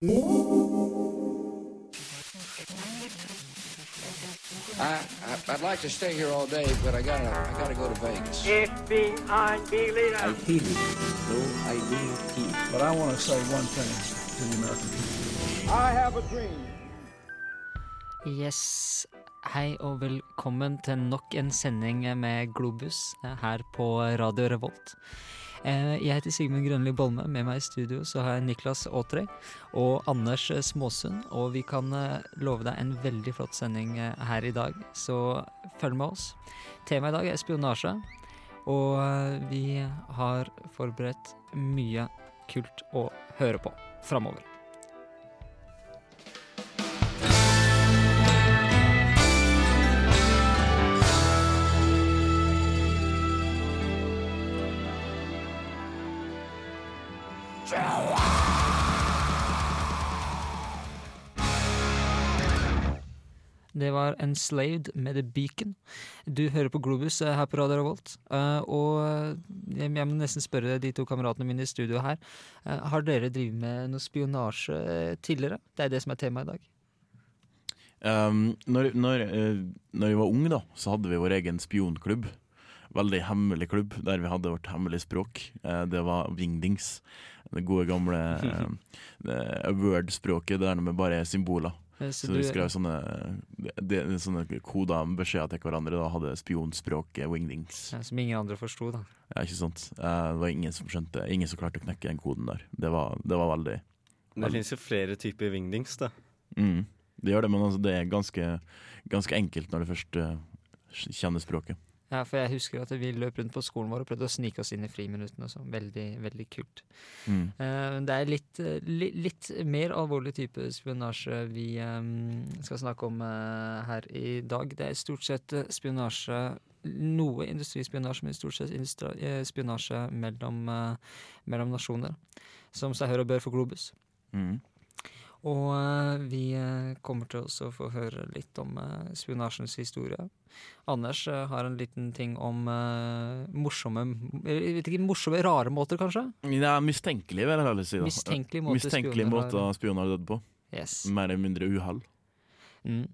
I, I I'd like to stay here all day, but I gotta I gotta go to Vegas. FBI leader. I feel it, though I need heat. But I want to say one thing to the American people. I have a dream. Yes. Hei og velkommen til nok en sending med Globus eh, her på Radio Revolt. Eh, Jeg heter Sigmund Grønli Bolme. Med meg i studio så har jeg Niklas Aatrøy og Anders Småsund. Og vi kan eh, love deg en veldig flott sending eh, her i dag, så følg med oss. Temaet i dag er spionasje, og eh, vi har forberedt mye kult å høre på framover. Det var Enslaved med The Beacon. Du hører på Globus eh, her på Radio Revolt. Eh, og eh, jeg jeg må nesten spørre de to kameratene mine i studio her. har dere drevet med noe spionasje tidligere? Det er det som er temaet i dag. Um, når, når, når vi var unge, da, så hadde vi vår egen spionklubb. Veldig hemmelig klubb, der vi hadde vårt hemmelige språk. Det var Wingdings. Det gode, gamle Word-språket der med bare symboler. Eh, Så du- vi skrev sånne, de, sånne koder med beskjeder til hverandre. Da hadde spionspråket Wingdings. Ja, Som ingen andre forsto, da. Ja, ikke sant? Eh, det var ingen som skjønte Ingen som klarte å knekke den koden der. Det var, det var veldig Det finnes jo flere typer wingdings, da. mm, Det gjør det, men altså, det er ganske, ganske enkelt når du først eh, kjenner språket. Ja, for jeg husker at vi løp rundt på skolen vår og prøvde å snike oss inn i friminuttene og sånn. Veldig, veldig kult. Mm. Uh, Det er litt, eh, li, litt mer alvorlig type spionasje vi um, skal snakke om uh, her i dag. Det er stort sett spionasje Noe industrispionasje, men stort sett industri, spionasje mellom, uh, mellom nasjoner. Som seg hør og bør for Globus. Mm. Og eh, vi eh, kommer til også å få høre litt om eh, spionasjens historie. Anders har en liten ting om morsomme Jeg vet ikke, morsomme, rare måter, kanskje? Ja, mistenkelig, vil jeg heller si. Da. Mistenkelig måte Mistenkelig spioner måte spioner har dødd på. Yes. Mer eller mindre uhell. Mm.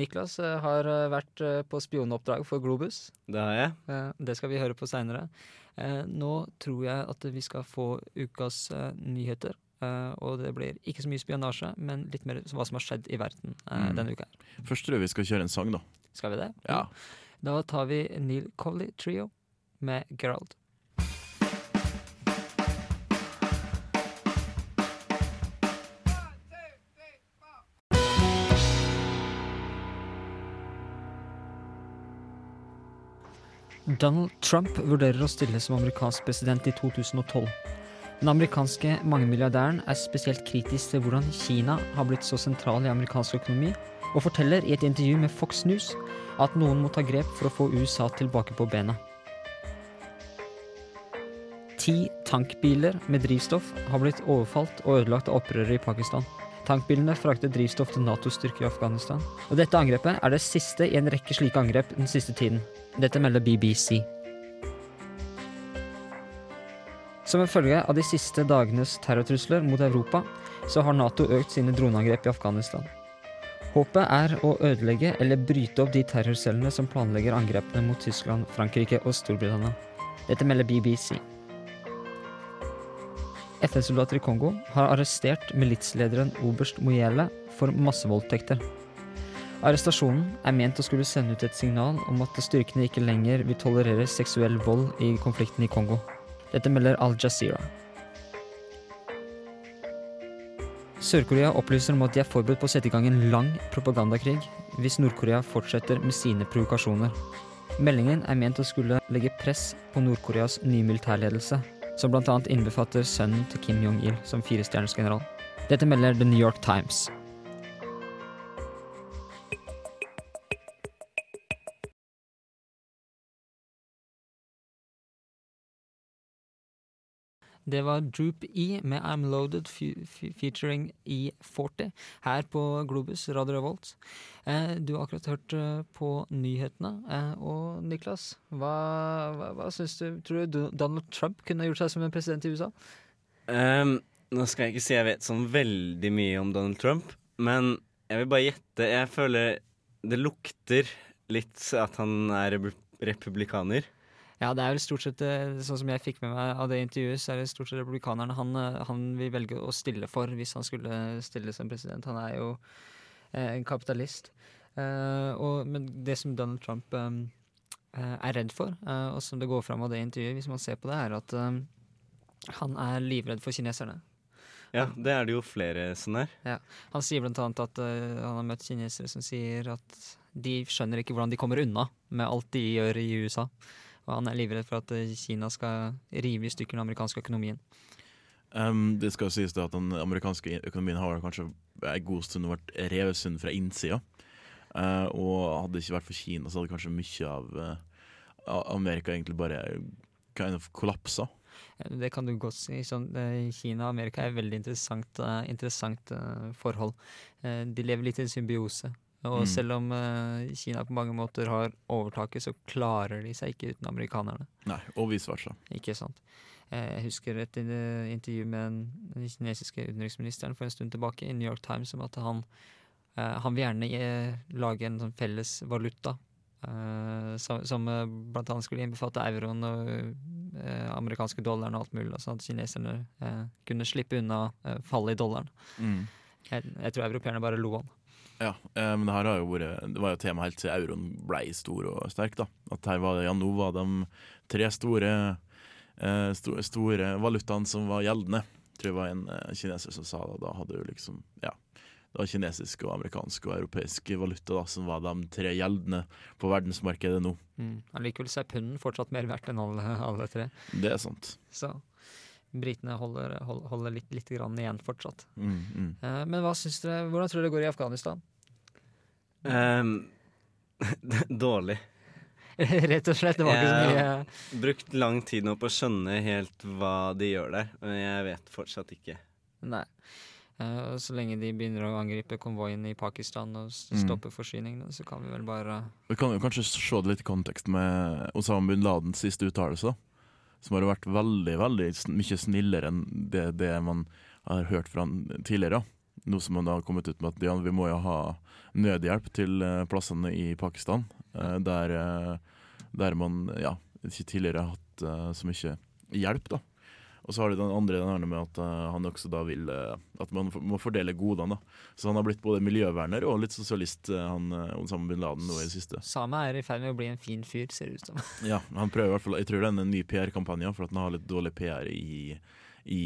Niklas har vært på spionoppdrag for Globus. Det har jeg. Det skal vi høre på seinere. nå tror jeg at vi skal få ukas nyheter. Eh, og det blir ikke så mye spionasje, men litt mer hva som har skjedd i verden uh, Mm. denne uka. her. Først tror jeg vi skal kjøre en sang, da. Skal vi det? Ja. Da tar vi Neil Covley Trio med Gerald. Donald Trump vurderer å stille som amerikansk president i 2012. Den amerikanske mangemilliardæren er spesielt kritisk til hvordan Kina har blitt så sentral i amerikansk økonomi, og forteller i et intervju med Fox News at noen må ta grep for å få USA tilbake på bena. Ti tankbiler med drivstoff har blitt overfalt og ødelagt av opprørere i Pakistan. Tankbilene fraktet drivstoff til Nato-styrker i Afghanistan. Og dette angrepet er det siste i en rekke slike angrep den siste tiden. Dette melder BBC. Som en følge av de siste dagenes terrortrusler mot Europa, så har Nato økt sine droneangrep i Afghanistan. Håpet er å ødelegge eller bryte opp de terrorcellene som planlegger angrepene mot Tyskland, Frankrike og Storbritannia. Dette melder BBC. FN-soldater i Kongo har arrestert militslederen oberst Moyele for massevoldtekter. Arrestasjonen er ment å skulle sende ut et signal om at styrkene ikke lenger vil tolerere seksuell vold i konflikten i Kongo. Dette melder Al Jazeera. Sør-Korea opplyser om at de er forberedt på å sette i gang en lang propagandakrig hvis Nord-Korea fortsetter med sine provokasjoner. Meldingen er ment å skulle legge press på Nord-Koreas nye militærledelse, som bl.a. innbefatter sønnen til Kim Jong-il som firestjerners general. Dette melder The New York Times. Det var Droop E med I'm Loaded fe- fe- featuring E40 her på Globus Radio Revolt. Eh, du har akkurat hørt eh, på nyhetene. Eh, og Niklas, hva, hva, hva syns du? Tror du Donald Trump kunne gjort seg som en president i USA? Um, Nå skal jeg ikke si jeg vet sånn veldig mye om Donald Trump, men jeg vil bare gjette. Jeg føler det lukter litt at han er republikaner. Ja, det er vel stort sett eh, sånn som jeg fikk med meg av det intervjuet, så er det stort sett republikanerne han, eh, han vil velge å stille for hvis han skulle stille som president. Han er jo eh, en kapitalist. Eh, og, men det som Donald Trump er redd for, og som det går fram av det intervjuet, hvis man ser på det, er at han er livredd for kineserne. Ja, det er det jo flere som er. Ja. Han sier blant annet at uh, han har møtt kinesere som sier at de skjønner ikke hvordan de kommer unna med alt de gjør i USA. Og han er livredd for at eh, Kina skal rive i stykker den amerikanske økonomien. Um, det skal sies da at den amerikanske økonomien har kanskje en god stund vært revsund fra innsida. Uh, og hadde det ikke vært for Kina, så hadde kanskje mye av uh, Amerika egentlig bare kind of kollapsa. Eh, Det kan du godt si. Sånn, eh, Kina og Amerika er et veldig interessant, uh, interessant eh, forhold. Eh, de lever litt i en symbiose. Og Mm. selv om uh, Kina på mange måter har overtaket, så klarer de seg ikke uten amerikanerne. Nei, og vice versa. Ikke sant. Eh, Jeg husker et eh, intervju med den kinesiske utenriksministeren for en stund tilbake i New York Times om at han, uh, han vil gjerne lage en sånn felles valuta. Uh, som, som blant annet skulle innbefatte euroen og uh, amerikanske dollaren og alt mulig, sånn at kineserne uh, kunne slippe unna fallet i dollaren. Mm. Jeg, jeg tror europeerne bare lo han. Ja, eh, men det her har jo vært Det var jo tema helt til euroen ble stor og sterk. da At her var det, ja, nå var de tre store eh, sto, store valutaene som var gjeldende. Jeg tror det var en eh, kineser som sa det. Da hadde jo liksom Ja. Det var kinesisk og amerikansk og europeisk valuta da som var de tre gjeldende på verdensmarkedet nå. Mm. Allikevel er punden fortsatt mer verdt enn alle, alle tre. Det er sant. Så britene holder, holder litt, litt grann igjen fortsatt. Mm, mm. Uh, men hva syns dere, hvordan tror dere det går i Afghanistan? Um, dårlig. Rett og slett. Det var ikke så Jeg har Brukt lang tid nå på å skjønne helt hva de gjør der, men jeg vet fortsatt ikke. Nei. Uh, så lenge de begynner å angripe konvoien i Pakistan og stoppe Mm. forsyningene, så kan vi vel bare Vi kan jo kanskje se det litt i kontekst med Osama bin Ladens siste uttalelse, som har vært veldig veldig mye snillere enn det, det man har hørt fra tidligere. Nå som man da har kommet ut med at ja, vi må jo ha nødhjelp til eh, plassene i Pakistan, eh, der, eh, der man ja, ikke tidligere har hatt så mye hjelp. da. Og så har du den andre den her med at uh, han også da vil uh, at man for, må fordele godene. da. Så han har blitt både miljøverner og litt sosialist, uh, han Osama bin Laden, nå i det siste. Same er i ferd med å bli en fin fyr, ser det ut som. Ja, han prøver i hvert fall Jeg tror det er en ny PR-kampanje for at han har litt dårlig PR i, i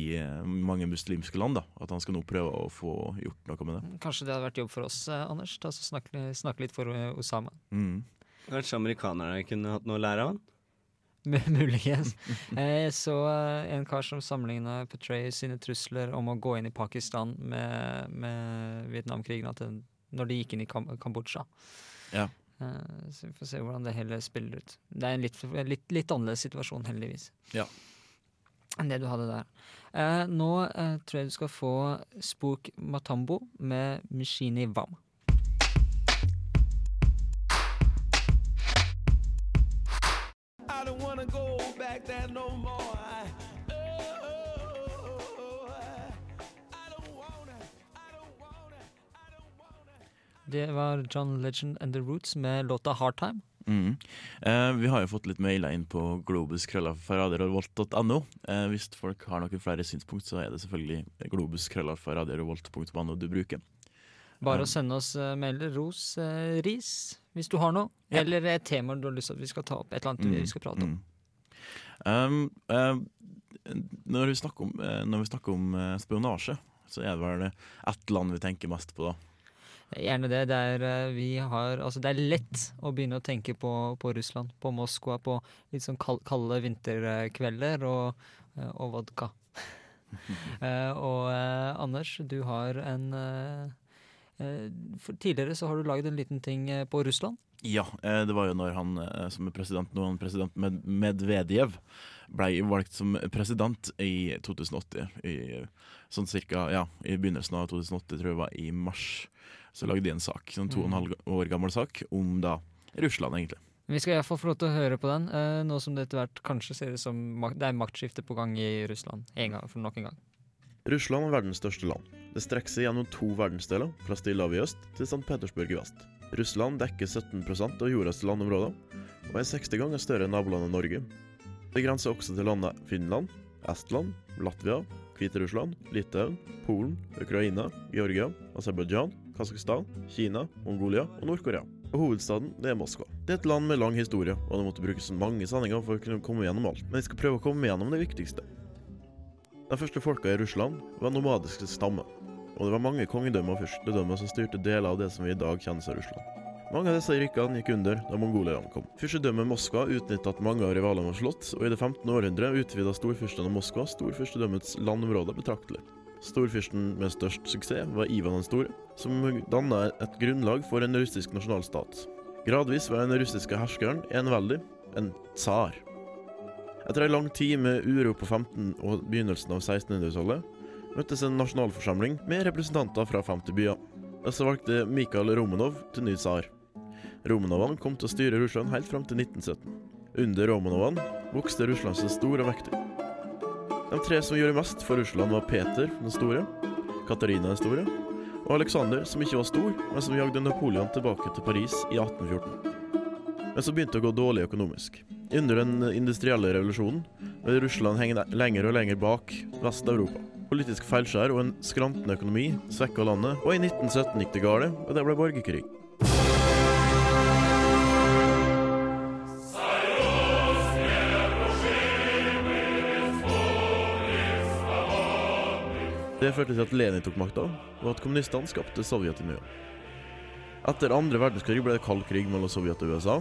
mange muslimske land. da At han skal nå prøve å få gjort noe med det. Kanskje det hadde vært jobb for oss, Anders? Ta så snakke, snakke litt for Osama. Mm. Kanskje amerikanerne kunne hatt noe å lære av han? Muligens. Jeg så eh, en kar som sammenligna Petray sine trusler om å gå inn i Pakistan med, med Vietnamkrigen den, når de gikk inn i Kam Kambodsja. Ja. Eh, Så vi får se hvordan det hele spiller ut. Det er en litt, litt, litt annerledes situasjon, heldigvis. Ja. Enn det du hadde der. Eh, nå eh, tror jeg du skal få Spook Matambo med Mishini Vam. I don't wanna go back there no more. I, oh, I, don't wanna, I don't wanna, I don't wanna. Det var John Legend and The Roots med låta Hard Time. Mm. Eh, vi har jo fått litt mailer inn på globus.krøllalfa.radiorevolt.no. Eh, hvis folk har noen flere synspunkt, så er det selvfølgelig globus.krøllalfa.radiorevolt.no du bruker. Bare å sende oss uh, mailer, ros, eh, ris, hvis du har noe. Ja. Eller et tema du har lyst til at vi skal ta opp. Et eller annet vi skal prate om. Mm. Um, eh, når vi snakker om, eh, når vi snakker om eh, spionasje, så er det vel ett land vi tenker mest på da. Gjerne det. Det er, eh, vi har, altså det er lett å begynne å tenke på, på Russland, på Moskva, på litt sånn kald, kalde vinterkvelder og, eh, og vodka. uh, og uh, Anders, du har en eh, eh, for Tidligere så har du laget en liten ting eh, på Russland. Ja, eh, det var jo når han eh, som er president nå, president Med Medvedev, ble valgt som president i 2080. I, sånn cirka, ja, i begynnelsen av 2080, tror jeg det var i mars. Så lagde de en sak, en to og en halv år gammel sak, om da Russland, egentlig. Vi skal iallfall få lov til å høre på den, eh, nå som det etter hvert kanskje ser ut som det er maktskifte på gang i Russland. En gang, for nok en gang. Russland er verdens største land. Det strekker seg gjennom to verdensdeler, fra Stillehavet i øst til St. Petersburg i vest. Russland dekker 17% av jordas landområder, og er 60 ganger større enn nabolandet Norge. Det grenser også til landene Finland, Estland, Latvia, Hviterussland, Litauen, Polen, Ukraina, Georgia, Aserbajdsjan, Kasakhstan, Kina, Mongolia og Nord-Korea. Og hovedstaden det er Moskva. Det er et land med lang historie, og det måtte brukes mange sendinger for å kunne komme gjennom alt. Men jeg skal prøve å komme gjennom det viktigste. De første folka i Russland var nomadiske stammer, og det var mange kongedømmer og fyrstedømmer som styrte deler av det som vi i dag kjenner som Russland. Mange av disse rikene gikk under da mongolerne kom. Fyrstedømmet Moskva utnyttet at mange av rivalene var slått, og i det 15. århundre utvida storfyrsten av Moskva storfyrstedømmets landområder betraktelig. Storfyrsten med størst suksess var Ivan den store, som danna et grunnlag for en russisk nasjonalstat. Gradvis var den russiske herskeren enveldig, en tsar. Etter ei lang tid med uro på 15- og begynnelsen av 1600-tallet møttes en nasjonalforsamling med representanter fra 50 byer. Disse valgte Mikhail Romanov til ny tsar. Romanovene kom til å styre Russland helt fram til 1917. Under Romanovene vokste Russland seg stor og mektig. De tre som gjorde mest for Russland, var Peter den store, Katarina den store og Alexander, som ikke var stor, men som jagde Napoleon tilbake til Paris i 1814. Men så begynte det å gå dårlig økonomisk. Under den industrielle revolusjonen vil Russland henge lenger og lenger bak Vest-Europa. Politisk feilskjær og en skrantende økonomi svekka landet, og i 1917 gikk det galt, og det ble borgerkrig. Det førte til at Lenin tok makta, og at kommunistene skapte Sovjetunionen. Etter andre verdenskrig ble det kald krig mellom Sovjet og USA.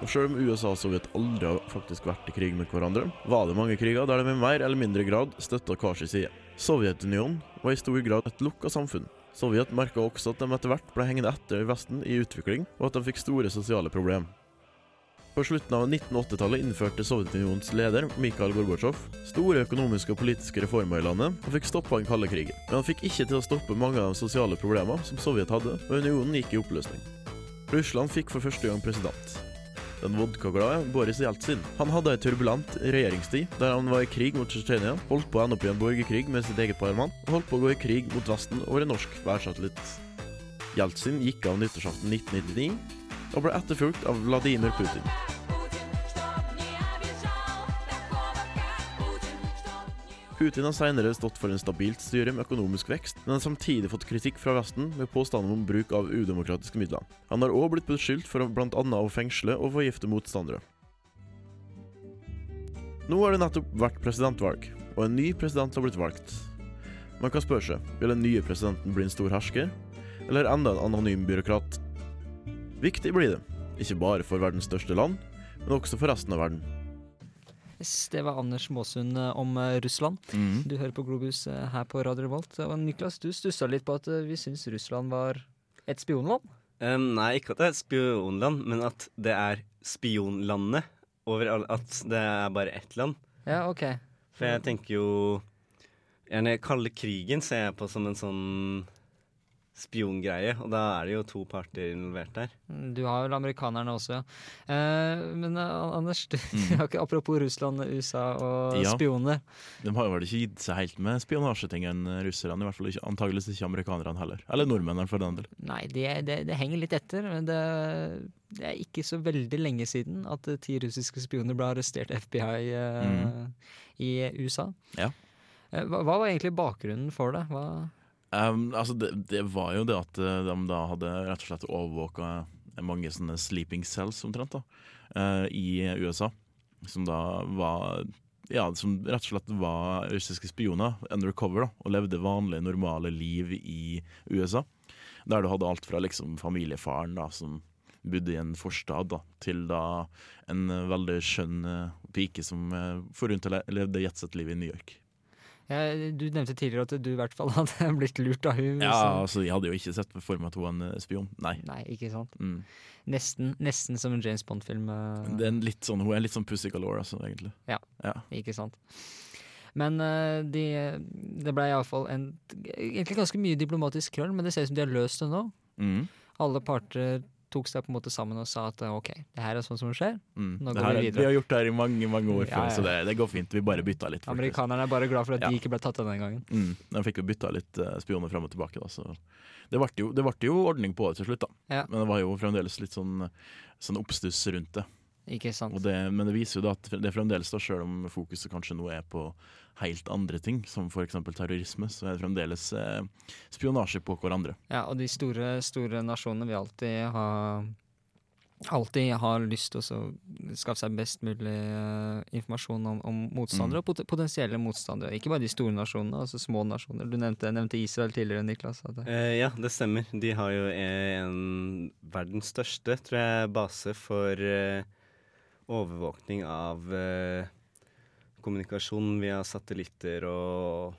Og selv om USA og Sovjet aldri har faktisk vært i krig med hverandre, var det mange kriger der de i mer eller mindre grad støtta hver sin side. Sovjetunionen var i stor grad et lukka samfunn. Sovjet merka også at de etter hvert ble hengende etter Vesten i utvikling, og at de fikk store sosiale problemer. På slutten av 1980-tallet innførte Sovjetunionens leder, Mikhail Gorbatsjov, store økonomiske og politiske reformer i landet, og fikk stoppa den kalde krigen. Men han fikk ikke til å stoppe mange av de sosiale problemene som Sovjet hadde, og unionen gikk i oppløsning. Russland fikk for første gang president. Den vodkaglade Boris Jeltsin. Han hadde ei turbulent regjeringstid, der han var i krig mot Tsjetsjenia, holdt på å ende opp i en borgerkrig med sitt eget parlament, og holdt på å gå i krig mot Vesten over en norsk værsatellitt. Jeltsin gikk av nyttårsaften 1999 og ble etterfulgt av Vladimir Putin. Putin har senere stått for en stabilt styre med økonomisk vekst, men har samtidig fått kritikk fra Vesten med påstander om bruk av udemokratiske midler. Han har òg blitt beskyldt for bl.a. å fengsle og forgifte motstandere. Nå har det nettopp vært presidentvalg, og en ny president har blitt valgt. Man kan spørre seg, vil den nye presidenten bli en stor hersker, eller enda en anonym byråkrat? Viktig blir det, ikke bare for verdens største land, men også for resten av verden. Det var Anders Måsund eh, om eh, Russland. Mhm. Du hører på Globus eh, her på Radio Revolt. Og Niklas, du stussa litt på at vi syns Russland var et spionland. Um, nei, ikke at det er et spionland, men at det er spionlandet. Over all, at det er bare ett land. Ja, OK. For jeg tenker jo Gjerne kalde krigen ser jeg på som en sånn spiongreie, og da er det jo to parter involvert der. Mm, Du har vel amerikanerne også, ja. Eh, men eh, Anders, du, har ikke, apropos Russland, USA og Ja. spioner. De har jo vel ikke gitt seg helt med spionasjeting enn russerne, i hvert fall ikke, antageligvis ikke amerikanerne heller. Eller nordmennene, for den del. Nei, det, det, det henger litt etter. men Det, det er ikke så veldig lenge siden at eh, ti russiske spioner ble arrestert FBI eh, mm. i USA. Ja. Eh, hva, hva var egentlig bakgrunnen for det? Hva, Um, altså det, det var jo det at eh, de da hadde rett og slett overvåka mange sånne sleeping cells omtrent da, uh, i USA. Som da var Ja, som rett og slett var russiske spioner undercover da, og levde vanlige, normale liv i USA. Der du hadde alt fra liksom familiefaren da, som bodde i en forstad, da, til da en veldig skjønn eh, pike som uh, for rundt levde jetset-liv i New York. Ja, du nevnte tidligere at du i hvert fall hadde blitt lurt av hun. Ja, altså Jeg hadde jo ikke sett for meg at hun var en eh, spion. Nei. Nei, ikke sant. Mm. Nesten, nesten som en James Bond-film. eh, Det er en litt sånn, hun er litt sånn Pussy Galore, altså, egentlig. Ja. Ja. Ikke sant. Men eh, de, det ble iallfall egentlig ganske mye diplomatisk krøll, men det ser ut som de har løst det nå. Mm. Alle parter tok seg på en måte sammen og sa at OK, det her er sånn som det skjer. Mm. Nå Det går her, vi er- videre. vi har gjort det her i mange mange år Ja, før, ja. så det, det går fint. Vi bare bytta litt. Amerikanerne er bare glad for at Ja. de ikke ble tatt av denne gangen. Mm. De fikk jo bytta litt uh, spioner fram og tilbake. Da, så det ble, jo, det ble jo ordning på det til slutt, da. Men det var jo fremdeles litt sånn, sånn oppstuss rundt det. Ikke sant? Det. Men det viser jo da at det fremdeles, da, selv om fokuset kanskje nå er på helt andre ting, som f.eks. terrorisme, så er det fremdeles eh, spionasje på hverandre. Ja, og de store, store nasjonene vil alltid ha Alltid har lyst til å skaffe seg best mulig uh, informasjon om, om motstandere Mm. og pot potensielle motstandere. Ikke bare de store nasjonene, altså små nasjoner. Du nevnte, nevnte Israel tidligere, Niklas. At det, Eh, ja, det stemmer. De har jo en verdens største, tror jeg, base for uh, overvåkning av eh, kommunikasjon via satellitter og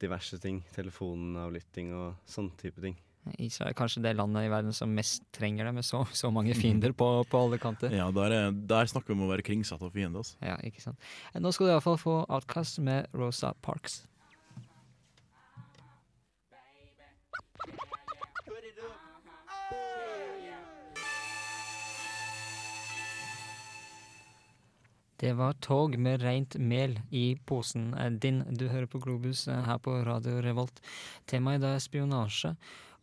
diverse ting. Telefonavlytting og sånne type ting. Israel er kanskje det landet i verden som mest trenger det, med så, så mange fiender på, på alle kanter. Ja, der, er, der snakker vi om å være kringsatt av fiender. Altså. Ja, ikke sant. Eh, Nå skal du iallfall få Outcast med Rosa Parks. Det var tog med rent mel i posen eh, din. Du hører på Globus eh, her på Radio Revolt. Temaet i dag er spionasje.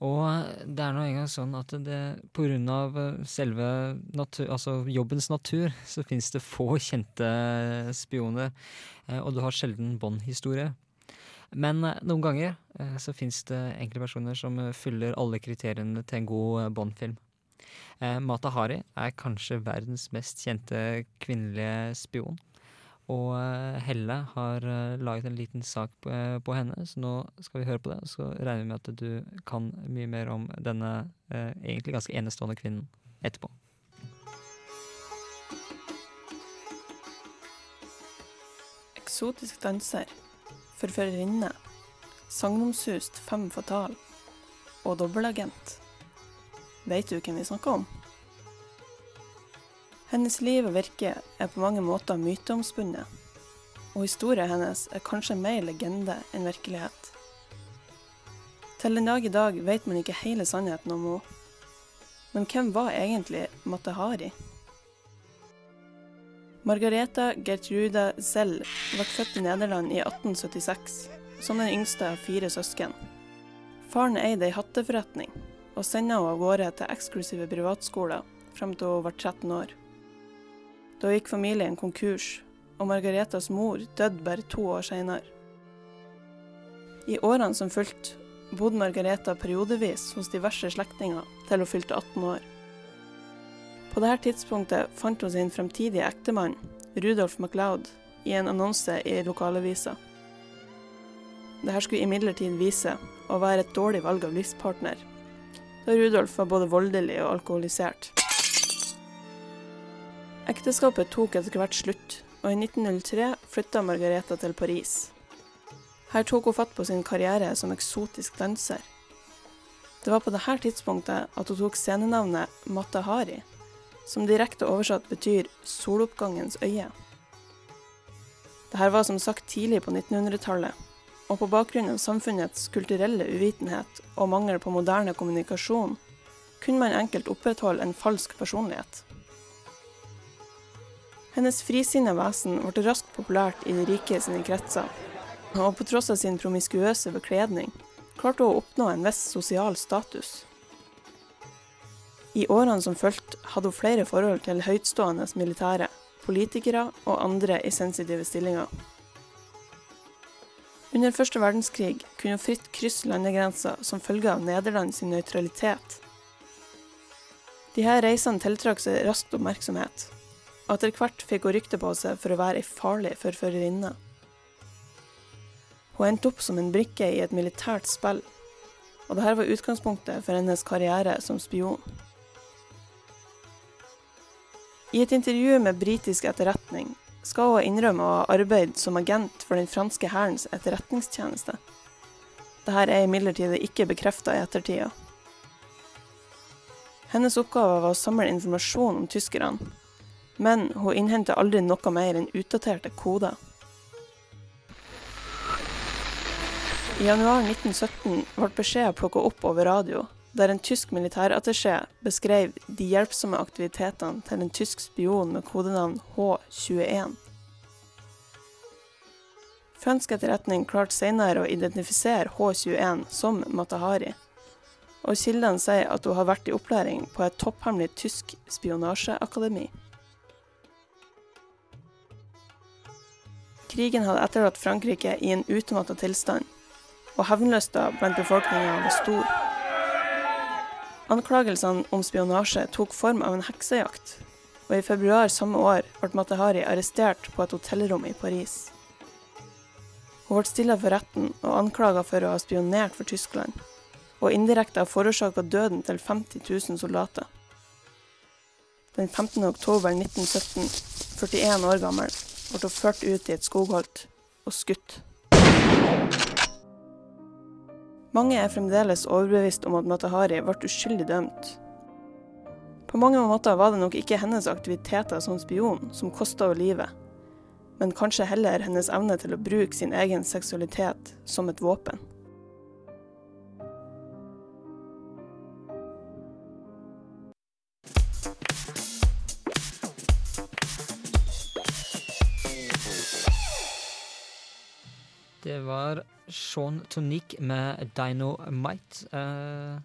Og eh, det er nå engang sånn at det eh, selve natur, altså jobbens natur, så finnes det få kjente spioner. Og du har sjelden Bond-historie. Men noen ganger så finnes det enkle personer som fyller alle kriteriene til en god Bond-film. Eh, Mata Hari er kanskje verdens mest kjente kvinnelige spion. Og eh, Helle har eh, laget en liten sak på, eh, på henne, så nå skal vi høre på det. Og så regner vi med at du kan mye mer om denne eh, egentlig ganske enestående kvinnen etterpå. Eksotisk danser, forførerinne, sagnomsust femme fatal og dobbeltagent. Vet du hvem vi snakker om? Hennes liv og virke er på mange måter myteomspunnet, og historien hennes er kanskje mer legende enn virkelighet. Til den dag i dag vet man ikke hele sannheten om henne. Men hvem var egentlig Matahari? Margareta Gertrude Zell ble født i Nederland i 1876, som den yngste av fire søsken. Faren eide ei hatteforretning, og sendte henne av gårde til eksklusive privatskoler frem til hun var 13 år. Da gikk familien konkurs, og Margaretas mor døde bare to år senere. I årene som fulgte, bodde Margareta periodevis hos diverse slektninger til hun fylte 18 år. På dette tidspunktet fant hun sin fremtidige ektemann, Rudolf MacLeod, i en annonse i lokalavisa. Dette skulle imidlertid vise å være et dårlig valg av livspartner, Rudolf var både voldelig og alkoholisert. Ekteskapet tok etter hvert slutt, og i 1903 flytta Margareta til Paris. Her tok hun fatt på sin karriere som eksotisk danser. Det var på dette tidspunktet at hun tok scenenavnet Matahari, som direkte oversatt betyr 'soloppgangens øye'. Dette var som sagt tidlig på 1900-tallet, og på bakgrunn av samfunnets kulturelle uvitenhet og mangel på moderne kommunikasjon, kunne man enkelt opprettholde en falsk personlighet. Hennes frisinna vesen ble raskt populært i de rike sine kretser, og på tross av sin promiskuøse bekledning klarte hun å oppnå en viss sosial status. I årene som fulgte, hadde hun flere forhold til høytstående militære, politikere og andre i sensitive stillinger. Under første verdenskrig kunne hun fritt krysse landegrenser som følge av Nederland sin nøytralitet. Her reisene tiltrakk seg raskt oppmerksomhet, og etter hvert fikk hun rykte på seg for å være ei farlig forførerinne. Hun endte opp som en brikke i et militært spill, og dette var utgangspunktet for hennes karriere som spion. I et intervju med britisk etterretning skal hun innrømme å ha arbeidet som agent for den franske hærens etterretningstjeneste. Dette er imidlertid ikke bekrefta i ettertida. Hennes oppgave var å samle informasjon om tyskerne, men hun innhenter aldri noe mer enn utdaterte koder. I januar 1917 ble beskjeden plukka opp over radio, der en tysk militærattaché beskrev de hjelpsomme aktivitetene til en tysk spion med kodenavn H21. Fransk etterretning klarte senere å identifisere H21 som Matahari, og kildene sier at hun har vært i opplæring på et topphemmelig tysk spionasjeakademi. Krigen hadde etterlatt Frankrike i en utmatta tilstand, og hevnlysta blant befolkninga var stor. Anklagelsene om spionasje tok form av en heksejakt, og i februar samme år ble Matahari arrestert på et hotellrom i Paris. Hun ble stilla for retten og anklaga for å ha spionert for Tyskland, og indirekte ha forårsaka døden til 50 000 soldater. Den 15. oktober 1917, 41 år gammel, ble hun ført ut i et skogholt og skutt. Mange er fremdeles overbevist om at Matahari ble uskyldig dømt. På mange måter var det nok ikke hennes aktiviteter som spion som kosta henne livet, men kanskje heller hennes evne til å bruke sin egen seksualitet som et våpen. Det var Sean Tonique med Dynamite. Eh,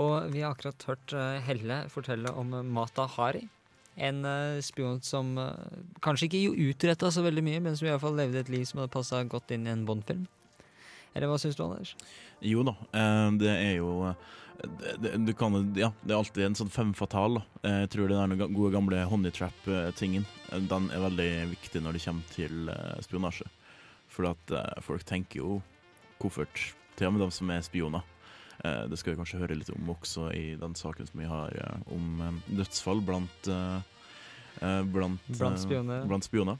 og vi har akkurat hørt eh, Helle fortelle om Mata Hari. En eh, spion som eh, kanskje ikke utretta så veldig mye, men som i hvert fall levde et liv som hadde passa godt inn i en Bond-film. Eller hva syns du, Anders? Jo da, det er jo det, kan, ja, det er alltid en sånn fem fatal. Da. Jeg tror den gode gamle honey trap-tingen eh, Den er veldig viktig når det kommer til spionasje. For at uh, folk tenker jo koffert, til og med de som er spioner. Uh, Det skal vi kanskje høre litt om også i den saken som vi har eh, om eh, dødsfall blant Blant, Blant spioner. Blant spioner.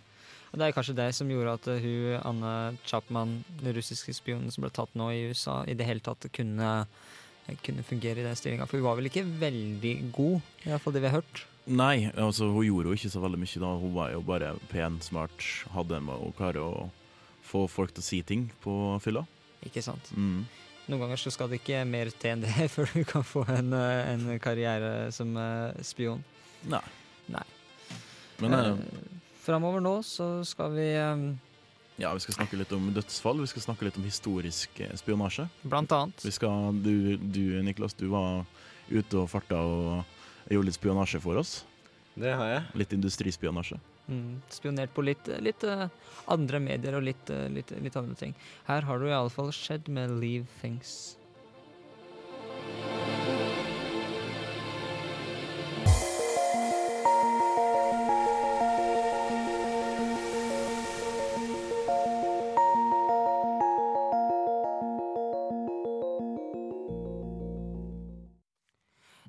Og det er kanskje det som gjorde at hun, Anne Chapman, den russiske spionen som ble tatt nå i USA, i det hele tatt kunne, kunne fungere i den stillinga. For hun var vel ikke veldig god, i hvert fall det vi har hørt. Nei, altså hun gjorde jo ikke så veldig mye da. Hun var jo bare pen, smart, hadde med å klare å få folk til å si ting på fylla. Ikke sant? Mm. Noen ganger så skal det ikke mer til enn det før du kan få en, eh, en karriere som eh, spion. Nei. Nei. Men eh, Eh, Framover nå så skal vi eh, ja, vi skal snakke litt om dødsfall. Vi skal snakke litt om historisk spionasje. blant annet Vi skal, du, du Niklas, du var ute og farta og gjorde litt spionasje for oss. Det har jeg. Litt industrispionasje. Mm, spionert på litt, litt eh, andre medier og litt, eh, litt, litt andre ting. Her har du iallfall skjedd med Leave Things.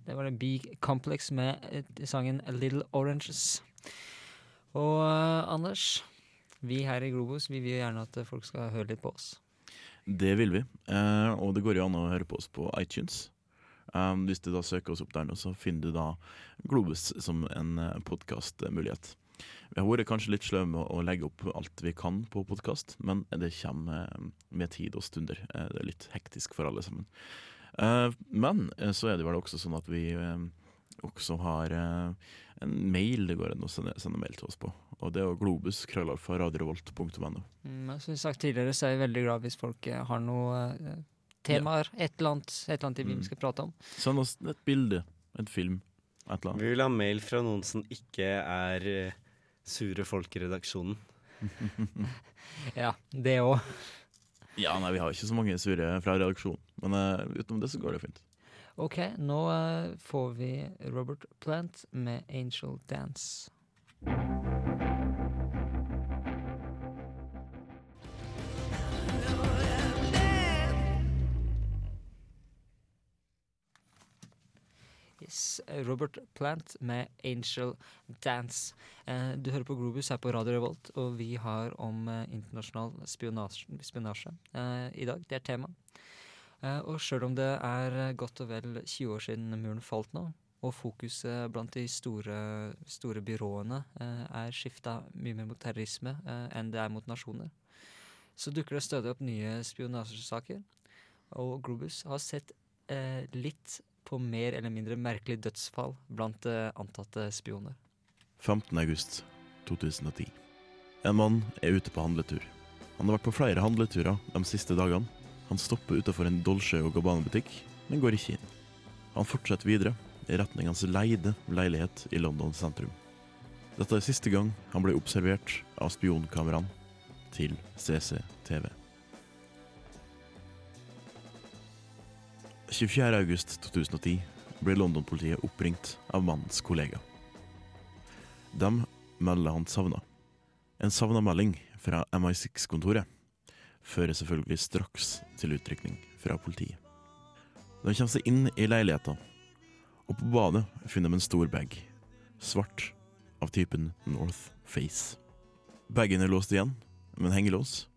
Det var det Big Complex med eh, sangen Little Oranges. Og eh, Anders, vi her i Globus vi vil gjerne at folk skal høre litt på oss. Det vil vi. Eh, og det går jo an å høre på oss på iTunes. Um, hvis du da søker oss opp der nå, så finner du da Globus som en uh, podkastmulighet. Vi har vært kanskje litt sløve med å legge opp alt vi kan på podkast, men det kommer eh, med tid og stunder. Eh, det er litt hektisk for alle sammen. Eh, men eh, så er det vel også sånn at vi eh, også har eh, en mail det går an å sende, sende mail til oss på. Og det er globus, krøllalfa, radiorevolt.no. Mm, som sagt tidligere så er jeg veldig glad hvis folk eh, har noen eh, temaer, et eller annet, et eller annet vi mm. vi skal prate om. Send oss et bilde, en film, et eller annet. Vi vil ha mail fra noen som ikke er sure folk i redaksjonen. Ja, det òg. Ja, nei, vi har ikke så mange sure fra redaksjonen, men uh, utenom det så går det fint. OK, nå eh, får vi Robert Plant med 'Angel Dance'. Robert Plant med 'Angel Dance'. Eh, du hører på Globus her på Radio Revolt, og vi har om eh, internasjonal spionasje, spionasje i dag. Det er tema. Eh, og sjøl om det er eh, godt og vel 20 år siden muren falt nå, og fokuset blant de store, store byråene eh, er skifta mye mer mot terrorisme enn det er mot nasjoner, så dukker det stødig opp nye spionasjesaker. Og Globus har sett litt på mer eller mindre merkelig dødsfall blant antatte spioner. 15. august 2010. En mann er ute på handletur. Han har vært på flere handleturer de siste dagene. Han stopper utenfor en Dolce og Gabbana-butikk, men går ikke inn. Han fortsetter videre i retning hans leide leilighet i London sentrum. Dette er siste gang han ble observert av spionkameraene til CCTV. 24. august 2010 ble London-politiet oppringt av mannens kollega. De melder han savna. En savna-melding fra MI6-kontoret fører selvfølgelig straks til utrykning fra politiet. De kommer seg inn i leiligheten, og på badet finner de en stor bag. Svart, av typen North Face. Bagen er låst igjen med en hengelås,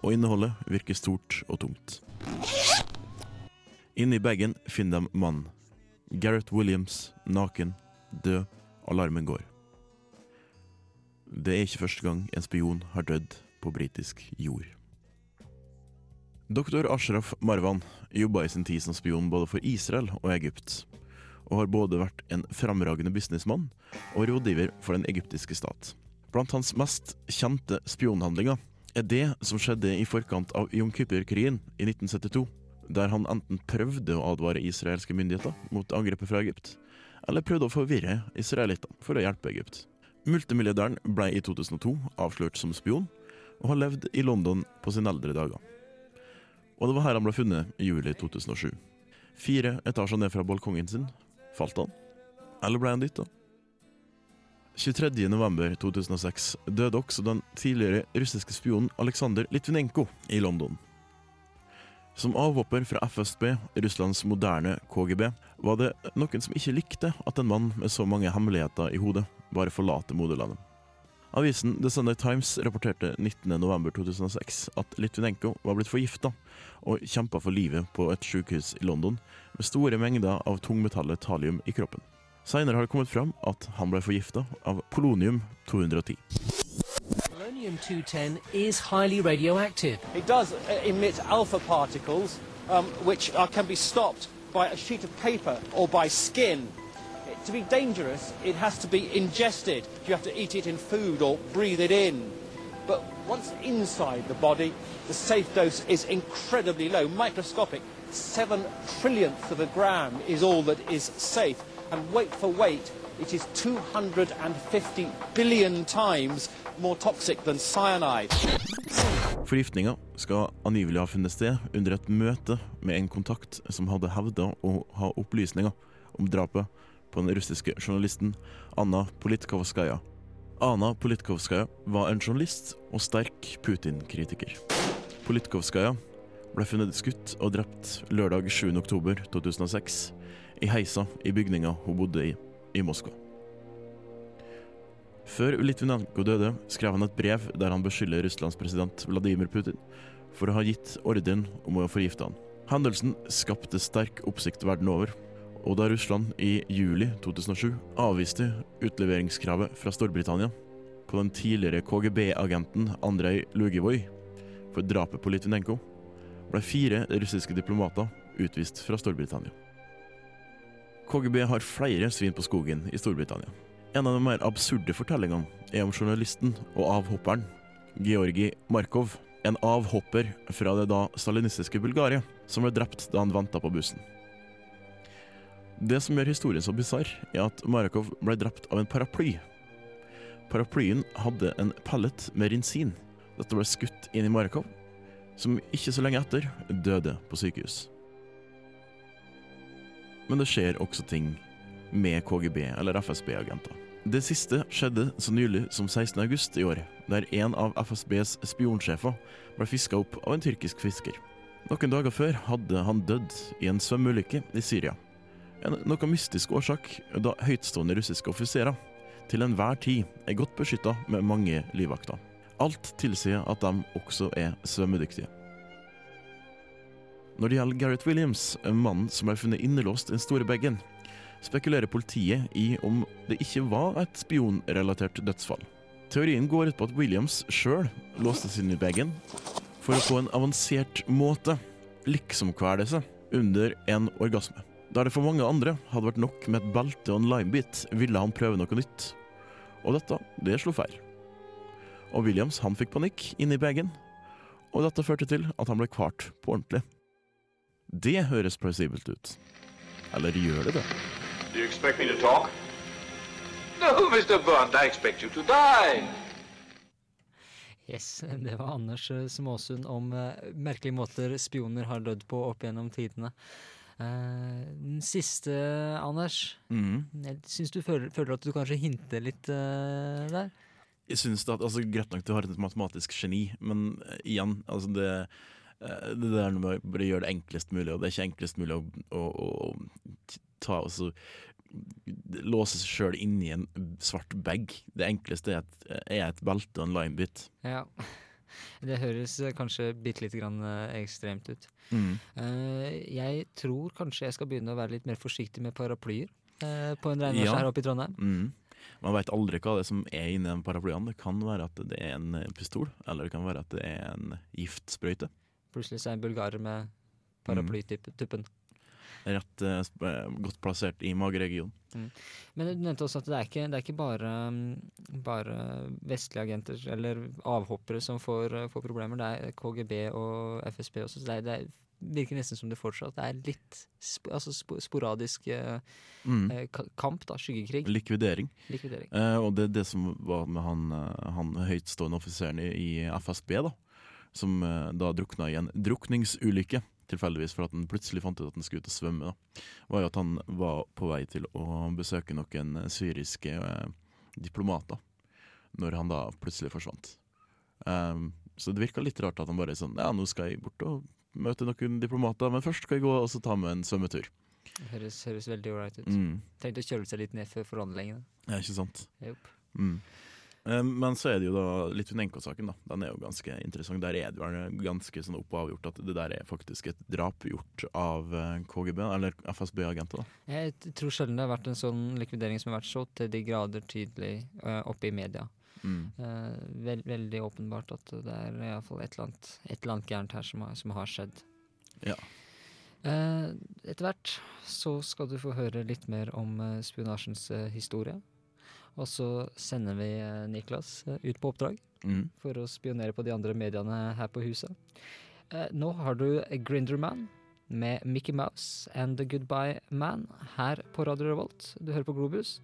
og innholdet virker stort og tungt. Inni bagen finner de mannen. Gareth Williams, naken, død, alarmen går. Det er ikke første gang en spion har dødd på britisk jord. Doktor Ashraf Marwan jobba i sin tid som spion både for Israel og Egypt, og har både vært en fremragende businessmann og rådgiver for den egyptiske stat. Blant hans mest kjente spionhandlinger er det som skjedde i forkant av Jom Kippur-krigen i 1972, der han enten prøvde å advare israelske myndigheter mot angrepet fra Egypt, eller prøvde å forvirre israelittene for å hjelpe Egypt. Multimilliardæren ble i 2002 avslørt som spion, og har levd i London på sine eldre dager. Og det var her han ble funnet i juli 2007. Fire etasjer ned fra balkongen sin. Falt han? Eller ble han dytta? 23.11.2006 døde også den tidligere russiske spionen Aleksandr Litvinenko i London. Som avhopper fra FSB, Russlands moderne KGB, var det noen som ikke likte at en mann med så mange hemmeligheter i hodet bare forlater moderlandet. Avisen The Sunday Times rapporterte 19.11.2006 at Litvinenko var blitt forgifta og kjempa for livet på et sykehus i London med store mengder av tungmetallet talium i kroppen. Seinere har det kommet fram at han ble forgifta av polonium-210. Polonium-210 is highly radioactive. It does uh, emit alpha particles, um, which are, can be stopped by a sheet of paper or by skin. To be dangerous, it has to be ingested. You have to eat it in food or breathe it in. But once inside the body, the safe dose is incredibly low, microscopic. Seven trillionths of a gram is all that is safe. And weight for weight, it is 250 billion times more toxic than cyanide. Forgiftninga skal angivelig ha funnet sted under et møte med en kontakt som hadde hevda å ha opplysninger om drapet på den russiske journalisten Anna Politkovskaja. Anna Politkovskaja var en journalist og sterk Putin-kritiker. Politkovskaja ble funnet skutt og drept lørdag 7.10.2006 i heisa i bygninga hun bodde i i Moskva. Før Litvinenko døde, skrev han et brev der han beskylder Russlands president Vladimir Putin for å ha gitt ordren om å forgifte han. Hendelsen skapte sterk oppsikt verden over, og da Russland i juli 2007 avviste utleveringskravet fra Storbritannia på den tidligere KGB-agenten Andrej Lugivoj for drapet på Litvinenko, ble fire russiske diplomater utvist fra Storbritannia. KGB har flere svin på skogen i Storbritannia. En av de mer absurde fortellingene er om journalisten og avhopperen Georgi Markov, en avhopper fra det da stalinistiske Bulgaria, som ble drept da han venta på bussen. Det som gjør historien så bisarr, er at Marakov ble drept av en paraply. Paraplyen hadde en pellet med rinsin. Dette ble skutt inn i Marakov, som ikke så lenge etter døde på sykehus. Men det skjer også ting med KGB eller FSB-agenter. Det siste skjedde så nylig som 16. august i år, der en av FSBs spionsjefer ble fiska opp av en tyrkisk fisker. Noen dager før hadde han dødd i en svømmeulykke i Syria. En noe mystisk årsak, da høytstående russiske offiserer til enhver tid er godt beskytta med mange livvakter. Alt tilsier at de også er svømmedyktige. Når det gjelder Gareth Williams, mannen som ble funnet innelåst i den store bagen, spekulerer politiet i om det ikke var et spionrelatert dødsfall. Teorien går ut på at Williams sjøl låste seg inn i bagen for å på en avansert måte liksom kvele seg under en orgasme. Der det for mange andre hadde vært nok med et belte og en limebit, ville han prøve noe nytt. Og dette, det slo feil. Og Williams han fikk panikk inni bagen, og dette førte til at han ble kvart på ordentlig. Det høres plausibelt ut. Eller gjør det det? Do you expect me to talk? No, Mr. Bond, I expect you to die. Yes, det var Anders eh, Småsund om eh, merkelige måter spioner har dødd på opp gjennom tidene. Eh, den siste, Anders. Mm. Jeg syns du føler, føler at du kanskje hinter litt eh, der? Jeg synes at, altså Greit nok du har et matematisk geni, men eh, igjen, altså det det der med å gjøre det enklest mulig, og det er ikke enklest mulig å, å, å ta altså, Låse seg sjøl inni en svart bag. Det enkleste er et, er et belte og en linebit. Ja. Det høres eh, kanskje bitte lite grann eh, ekstremt ut. Mm. Eh, jeg tror kanskje jeg skal begynne å være litt mer forsiktig med paraplyer på en regnværs Ja. her oppe i Trondheim. Mm. Man veit aldri hva det er som er inni den paraplyen. Det kan være at det er en pistol, eller det kan være at det er en giftsprøyte. Plutselig så er en bulgarer med paraplytuppen. Rett eh, eh, godt plassert i mageregionen. Mm. Men du nevnte også at det er ikke, det er ikke bare, mm, bare vestlige agenter eller avhoppere som får, eh, får problemer. Det er KGB og FSB også. Så det, er, det er, virker nesten som det fortsatt er litt sp altså sp sporadisk eh, Mm. kamp, da. Skyggekrig. Likvidering. Likvidering. Eh, og det er det som var med han, han høytstående offiseren i, i FSB, da. Som eh, da drukna i en drukningsulykke, tilfeldigvis for at han plutselig fant ut at han skulle ut og svømme. da. Var jo at han var på vei til å besøke noen syriske eh, diplomater, når han da plutselig forsvant. Um, så det virka litt rart at han bare sånn Ja, nå skal jeg bort og møte noen diplomater, men først skal jeg gå og så ta med en svømmetur. Høres, høres veldig ålreit ut. Mm. Tenkte å kjøle seg litt ned før forhandlingene. Ja, ikke sant? Jopp. Mm. Eh, Men så er det jo da Litvinenko-saken. da Den er jo ganske interessant. Der er det jo ganske sånn opp og avgjort at det der er faktisk et drap gjort av eh, KGB, eller FSB-agenter. da Jeg tror sjelden det har vært en sånn likvidering som har vært så til de grader tydelig uh, oppe i media. Mm. Eh, vel, veldig åpenbart at det er i hvert fall et eller annet, et eller annet gærent her som har, som har skjedd. Ja. Eh, etter hvert så skal du få høre litt mer om eh, spionasjens eh, historie. Og så sender vi eh, Niklas eh, ut på oppdrag Mm. for å spionere på de andre mediene her på huset. Eh, nå har du Grinderman med Mickey Mouse and The Goodbye Man her på Radio Revolt. Du hører på Globus.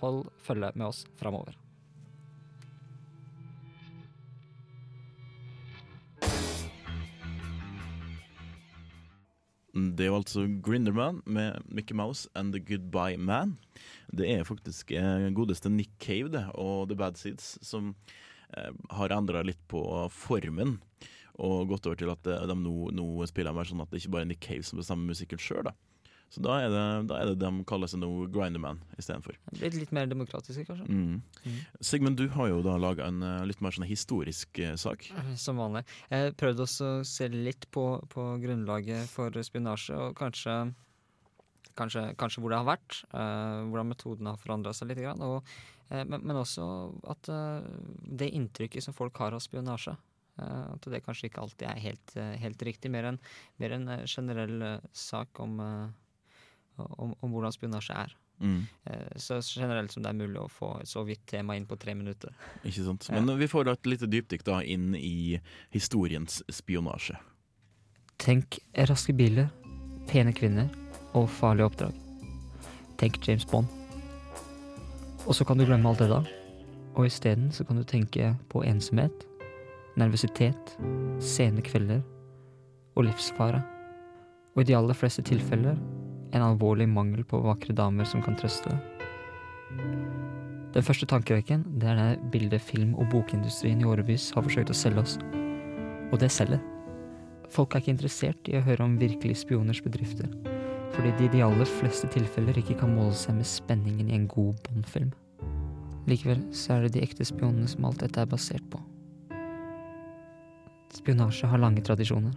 Hold følge med oss framover. Det er jo altså Grinderman med Mickey Mouse and The Goodbye Man. Det er faktisk eh, godeste Nick Cave det, og The Bad Seeds som eh, har endra litt på formen. Og gått over til at eh, de nå, nå spiller mer sånn at det ikke bare er Nick Cave som bestemmer musikken sjøl. Så da er, det, da er det de kaller seg nå Grinderman istedenfor. Blitt litt mer demokratiske, kanskje. Mm. Mm. Sigmund, du har jo da laga en eh, litt mer sånn historisk eh, sak. Som vanlig. Jeg prøvde også å se litt på, på grunnlaget for spionasje, og kanskje, kanskje, kanskje hvor det har vært. eh, hvordan metodene har forandra seg litt. Og, eh, men, men også at eh, det inntrykket som folk har av spionasje. eh, at det kanskje ikke alltid er helt, eh, helt riktig. Mer en, mer en eh, generell eh, sak om, eh, om, om hvordan spionasje er. Mm. Eh, så generelt som det er mulig å få et så vidt tema inn på tre minutter. Ikke sant? Men vi får da et lite dypdykk da inn i historiens spionasje. Tenk raske biler, pene kvinner og farlige oppdrag. Tenk James Bond. Og så kan du glemme alt det da. Og isteden så kan du tenke på ensomhet, nervøsitet, sene kvelder og livsfare. Og i de aller fleste tilfeller en alvorlig mangel på vakre damer som kan trøste. Den første tankevekken det er det bildet film- og bokindustrien i årevis har forsøkt å selge oss. Og det selger. Folk er ikke interessert i å høre om virkelige spioners bedrifter, fordi de i de aller fleste tilfeller ikke kan måle seg med spenningen i en god Bond-film. Likevel så er det de ekte spionene som alt dette er basert på. Spionasje har lange tradisjoner.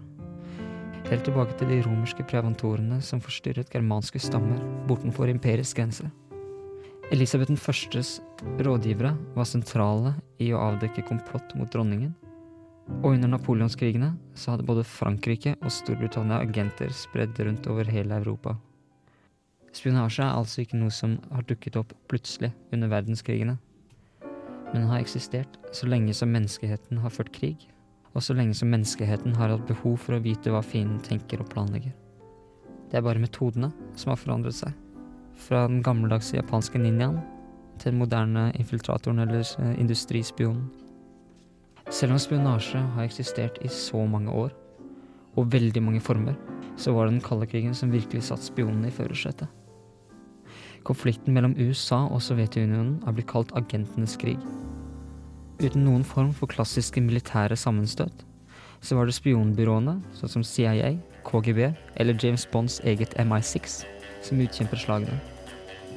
Helt tilbake til de romerske preventorene som forstyrret germanske stammer bortenfor imperiets grense. Elisabeth 1.s rådgivere var sentrale i å avdekke komplott mot dronningen, og under napoleonskrigene så hadde både Frankrike og Storbritannia agenter spredd rundt over hele Europa. Spionasje er altså ikke noe som har dukket opp plutselig under verdenskrigene, men har eksistert så lenge som menneskeheten har ført krig, og så lenge som menneskeheten har hatt behov for å vite hva fienden tenker og planlegger. Det er bare metodene som har forandret seg. Fra den gammeldagse japanske ninjaen til den moderne infiltratoren eller eh, industrispionen. Selv om spionasje har eksistert i så mange år, og veldig mange former, så var det den kalde krigen som virkelig satt spionene i førersetet. Konflikten mellom USA og Sovjetunionen har blitt kalt agentenes krig. Uten noen form for klassiske militære sammenstøt, så var det spionbyråene, sånn som CIA, KGB eller James Bonds eget MI6, som utkjemper slagene.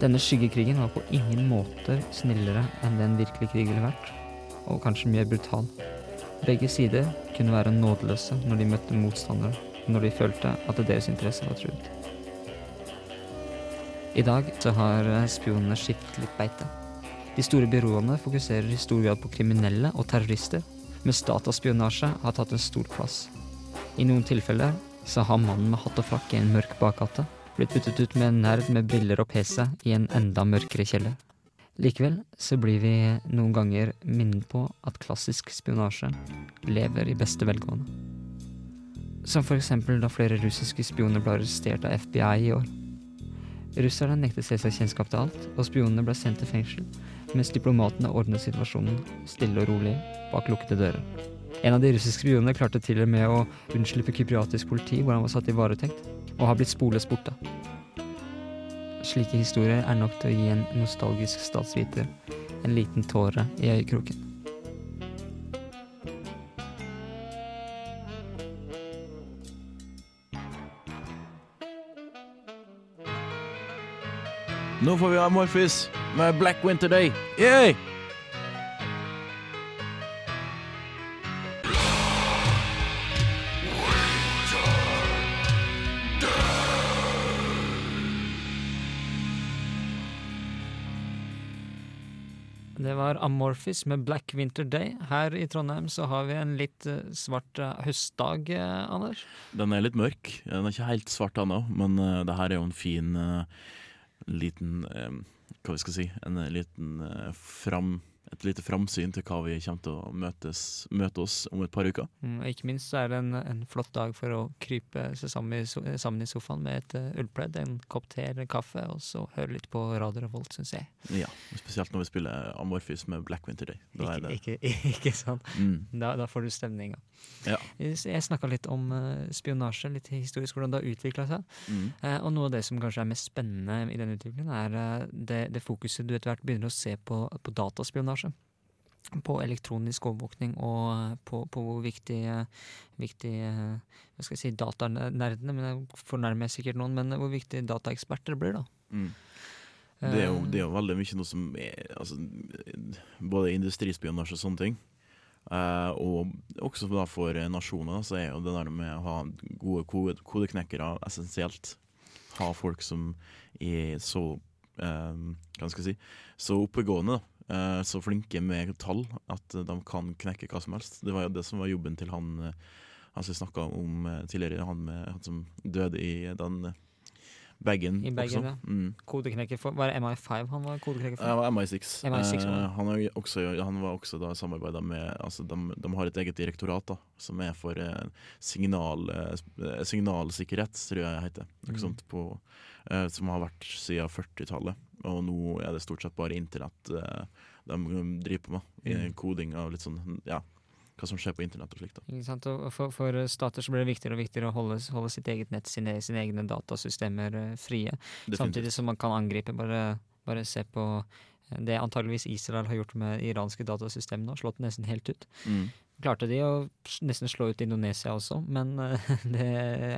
Denne skyggekrigen var på ingen måte snillere enn det en virkelig krig ville vært, og kanskje mer brutal. Begge sider kunne være nådeløse når de møtte motstandere, når de følte at deres interesse var truet. I dag så har eh, spionene skiftet litt beite. De store byråene fokuserer i stor grad på kriminelle og terrorister, mens dataspionasje har tatt en stor plass. I noen tilfeller så har mannen med hatt og frakk i en mørk bakgate blitt byttet ut med en nerd med briller og PC i en enda mørkere kjeller. Likevel så blir vi noen ganger minnet på at klassisk spionasje lever i beste velgående. Som eksempel da flere russiske spioner ble arrestert av FBI i år. Russerne nektet selvsagt kjennskap til alt, og spionene ble sendt til fengsel, mens diplomatene ordnet situasjonen stille og rolig bak lukkede dører. En av de russiske spionene klarte til og med å unnslippe kypriatisk politi, hvor han var satt i varetekt, og har blitt sporløst borte. Slike historier er nok til å gi en nostalgisk statsviter en liten tåre i øyekroken. Nå får vi Amorphis med Black Winter Day. Yay! Det var Amorphis med Black Winter Day. Her i Trondheim så har vi en litt eh, svart eh, høstdag, eh, Anders. Den er litt mørk. Den er ikke helt svart ennå, men det her er jo en fin liten eh, Hva vi skal si? En liten eh, fram, et lite framsyn til hva vi kommer til å møtes, møte oss om et par uker. Mm, og ikke minst så er det en, en flott dag for å krype seg sammen i, sammen i sofaen med et uh, ullpledd, en kopp te eller kaffe, og så høre litt på Radio Revolt, syns jeg. Ja, Spesielt når vi spiller Amorphis med Black Winter Day. Da Ikke, det ikke, ikke sant? Mm. Da, da får du stemninga. Ja. Jeg snakka litt om uh, spionasje, litt historisk, hvordan det har utvikla seg. Mm. Uh, og noe av det som kanskje er mest spennende i den utviklingen, er det, det fokuset du etter hvert begynner å se på, på dataspionasje. På elektronisk overvåkning og eh, på, på hvor viktig, eh, viktig eh, Hva skal jeg si, datanerdene, men jeg fornærmer jeg sikkert noen, men hvor viktig dataeksperter blir, da. Mm. Det er, jo, det er jo veldig mye noe som er altså, Både industrispionasje og sånne ting. Uh, og også da for nasjoner så er jo det der med å ha gode kode, kodeknekkere essensielt. Ha folk som er så eh, Hva skal jeg si Så oppegående, da. Eh, så flinke med tall at de kan knekke hva som helst. Det var jo det som var jobben til han eh, Han som snakka om eh, tidligere, han, med, han som døde i den eh, bagen. I bagen, ja. Mm. Kodeknekker for Var det MI5 han var kodeknekker for? var MI6. MI6 var. Eh, han, er også, han var også da samarbeida med altså de, de har et eget direktorat da, som er for eh, signal, eh, signalsikkerhet, tror jeg det heter. Mm. sånt på, eh, som har vært siden 40-tallet. Og nå er det stort sett bare internett eh, de driver på med. Mm. koding av litt sånn ja, hva som skjer på internett og slikt. Og for, for stater så blir det viktigere og viktigere å holde, holde sitt eget nett, sine, sine egne datasystemer eh, frie. Definitivt. Samtidig som man kan angripe. Bare, bare se på eh, det antageligvis Israel har gjort med iranske datasystemer nå. Slått nesten helt ut. Mm. Klarte de å nesten slå ut Indonesia også, men eh, det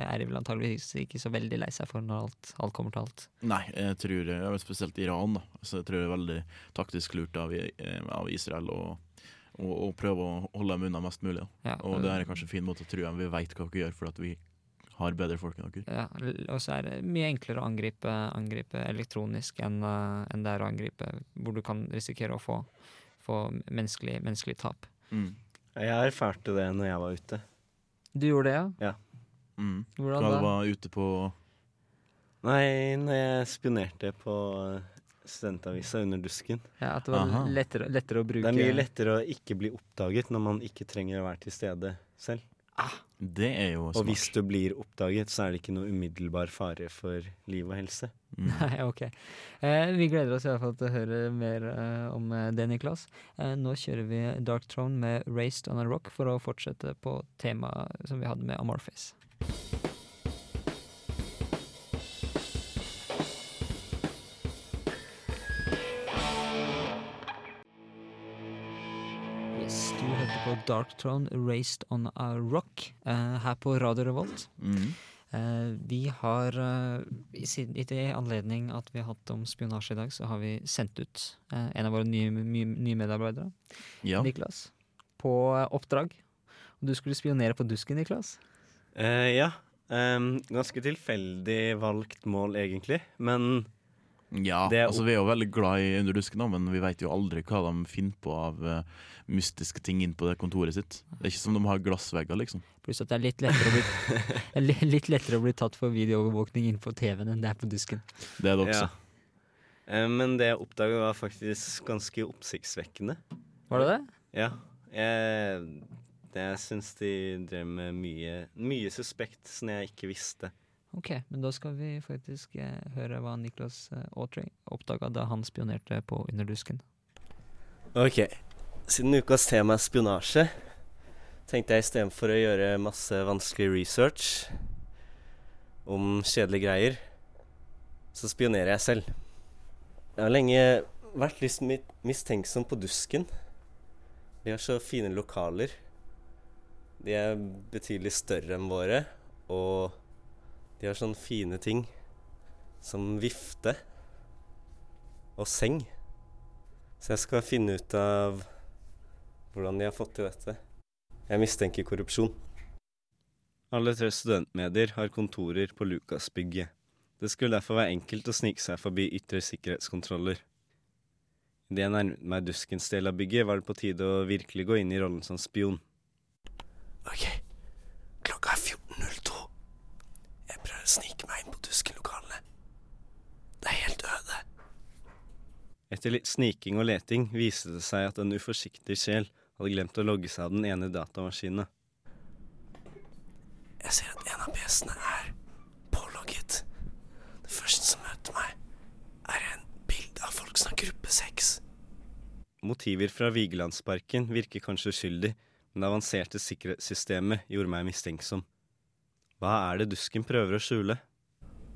er de vel antageligvis ikke så veldig lei seg for når alt, alt kommer til alt. Nei, jeg tror jeg vet spesielt Iran. da Så jeg tror det er veldig taktisk lurt av, eh, av Israel å, og, og prøve å holde dem unna mest mulig. Ja, og det er kanskje en fin måte å tro at vi vet hva vi gjør, for at vi har bedre folk enn dere. Ja, og så er det mye enklere å angripe, angripe elektronisk enn eh, enn det er å angripe hvor du kan risikere å få, få menneskelig, menneskelig tap. Mm. Jeg erfarte det når jeg var ute. Du gjorde det, ja? Ja. Mm. Hvordan da? da? du var ute på Nei, når jeg spionerte på studentavisa under dusken. Ja, At det var lettere, lettere å bruke Det er mye lettere å ikke bli oppdaget når man ikke trenger å være til stede selv. Det er jo Og hvis du blir oppdaget, så er det ikke noe umiddelbar fare for liv og helse. Nei, ok. Eh, vi gleder oss i hvert fall til å høre mer eh, om eh, det, Niklas. Eh, nå kjører vi Dark Throne med 'Raised on a Rock' for å fortsette på temaet som vi hadde med Amorphis. Dark Throne 'Raised on a Rock' eh, her på Radio Revolt. Mm. Eh, vi har, eh, i, i det anledning at vi har hatt om spionasje i dag, så har vi sendt ut eh, en av våre nye, nye, nye medarbeidere, Ja. Niklas, på eh, oppdrag. Og du skulle spionere på dusken, Niklas. Eh, ja. em, ganske tilfeldig valgt mål, egentlig. Men Ja, Det er altså vi er jo veldig glad i Under dusken, men vi vet jo aldri hva de finner på av uh, mystiske ting inn på det kontoret sitt. Det er ikke som de har glassvegger, liksom. Pluss at det er litt lettere å bli, litt lettere å bli tatt for videoovervåkning inn på TV-en enn det er på dusken. Det er det også. Ja. Eh, men det jeg oppdaga, var faktisk ganske oppsiktsvekkende. Var det det? Ja. Jeg, det jeg syns de drev med mye, mye suspekt som jeg ikke visste. Ok, men da skal vi faktisk eh, høre hva Niklas eh, Autry oppdaga da han spionerte på Underdusken. Ok, siden ukas tema er spionasje, tenkte jeg istedenfor å gjøre masse vanskelig research om kjedelige greier, så spionerer jeg selv. Jeg har lenge vært litt mistenksom på Dusken. De har så fine lokaler. De er betydelig større enn våre, og de har sånne fine ting som vifte og seng. Så jeg skal finne ut av hvordan de har fått til dette. Jeg mistenker korrupsjon. Alle tre studentmedier har kontorer på Lukasbygget. Det skulle derfor være enkelt å snike seg forbi ytre sikkerhetskontroller. Idet jeg nærmet meg Duskens del av bygget, var det på tide å virkelig gå inn i rollen som spion. Ok, Å snike meg inn på Dusken-lokalene. Det er helt øde. Etter litt sniking og leting viste det seg at en uforsiktig sjel hadde glemt å logge seg av den ene datamaskinen. Jeg ser at en av PC-ene er pålogget. Det første som møter meg, er en bilde av folk som har gruppe sex. Motiver fra Vigelandsparken virker kanskje uskyldig, men det avanserte sikkerhetssystemet gjorde meg mistenksom. Hva er det Dusken prøver å skjule?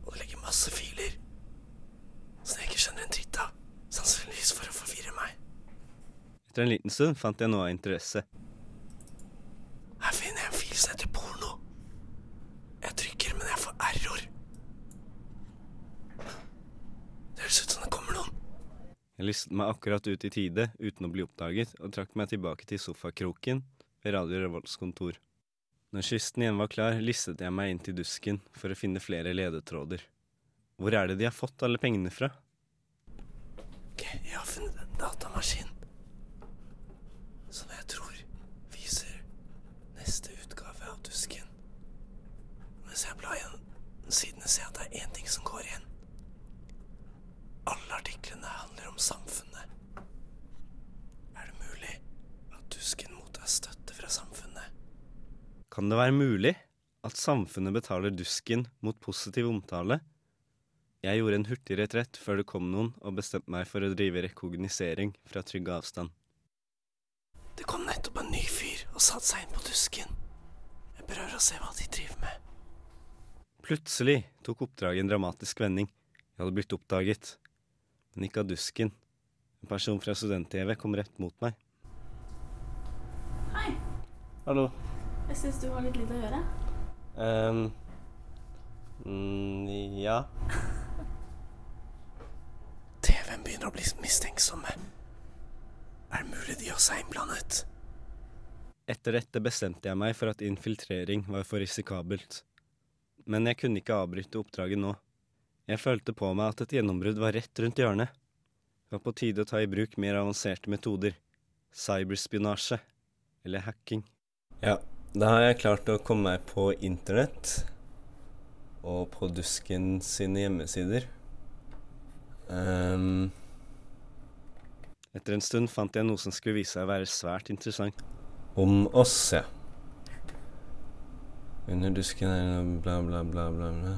Og det ligger masse filer som jeg ikke skjønner en dritt av. Sannsynligvis for å forvirre meg. Etter en liten stund fant jeg noe av interesse. Her finner jeg en fil som heter porno. Jeg trykker, men jeg får error. Det høres ut som det kommer noen. Jeg listet meg akkurat ut i tide uten å bli oppdaget, og trakk meg tilbake til sofakroken ved Radio Revolts kontor. Når kysten igjen var klar, listet jeg meg inn til dusken for å finne flere ledetråder. Hvor er det de har fått alle pengene fra? Ok, jeg har funnet en datamaskin. Som jeg tror viser neste utgave av Dusken. Mens jeg blar gjennom sidene, ser jeg at det er én ting som går igjen. Alle artiklene handler om samfunnet. Er det mulig at Dusken mottar støtte fra samfunnet? Kan det være mulig at samfunnet betaler Dusken mot positiv omtale? Jeg gjorde en hurtig retrett før det kom noen, og bestemte meg for å drive rekognosering fra trygg avstand. Det kom nettopp en ny fyr og satte seg inn på dusken. Jeg prøver å se hva de driver med. Plutselig tok oppdraget en dramatisk vending. Jeg hadde blitt oppdaget. Men ikke av dusken. En person fra student-TV kom rett mot meg. Hei. Hallo. Jeg syns du har litt lite å gjøre. Um, mm, ja. TV-en begynner å bli mistenksomme. Er det mulig de også er innblandet? Etter dette bestemte jeg meg for at infiltrering var for risikabelt. Men jeg kunne ikke avbryte oppdraget nå. Jeg følte på meg at et gjennombrudd var rett rundt hjørnet. Det var på tide å ta i bruk mer avanserte metoder. Cyberspionasje. Eller hacking. Ja, da har jeg klart å komme meg på internett og på Dusken sine hjemmesider. Um, etter en stund fant jeg noe som skulle vise seg å være svært interessant. Om oss, ja. Under dusken er det bla, bla, bla, bla, bla.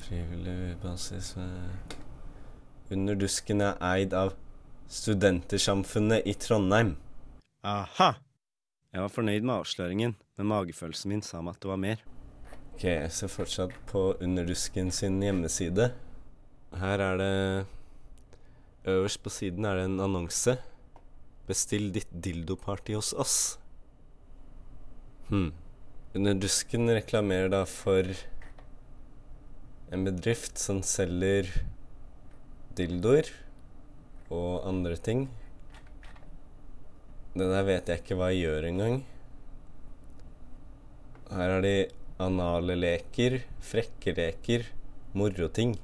Frivillig basis Under dusken er eid av Studentersamfunnet i Trondheim. Aha! Jeg var fornøyd med avsløringen, men magefølelsen min sa meg at det var mer. Ok, jeg ser fortsatt på Underdusken sin hjemmeside. Her er det Øverst på siden er det en annonse. Bestill ditt dildoparty hos oss. Hm. Underdusken reklamerer da for en bedrift som selger dildoer og andre ting. Det der vet jeg ikke hva jeg gjør engang. Her har de anale leker, frekke leker, moroting.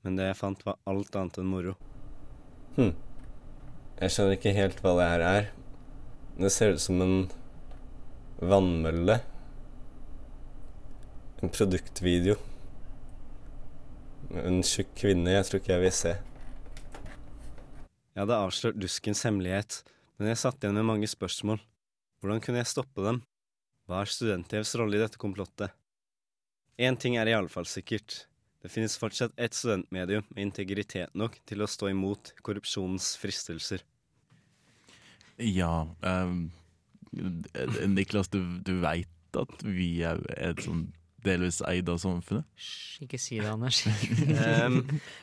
Men det jeg fant var alt annet enn moro. Hm. Jeg skjønner ikke helt hva det her er. Det ser ut som en vannmølle. En produktvideo. En tjukk kvinne jeg tror ikke jeg vil se. Jeg hadde avslørt duskens hemmelighet, men jeg satt igjen med mange spørsmål. Hvordan kunne jeg stoppe dem? Hva er studenthjevs rolle i dette komplottet? Én ting er i alle fall sikkert. Det finnes fortsatt ett studentmedium med integritet nok til å stå imot korrupsjonens fristelser. Ja um, Niklas, du, du veit at vi er et sånn delvis eid av samfunnet? Hysj, ikke si det, Anders. um,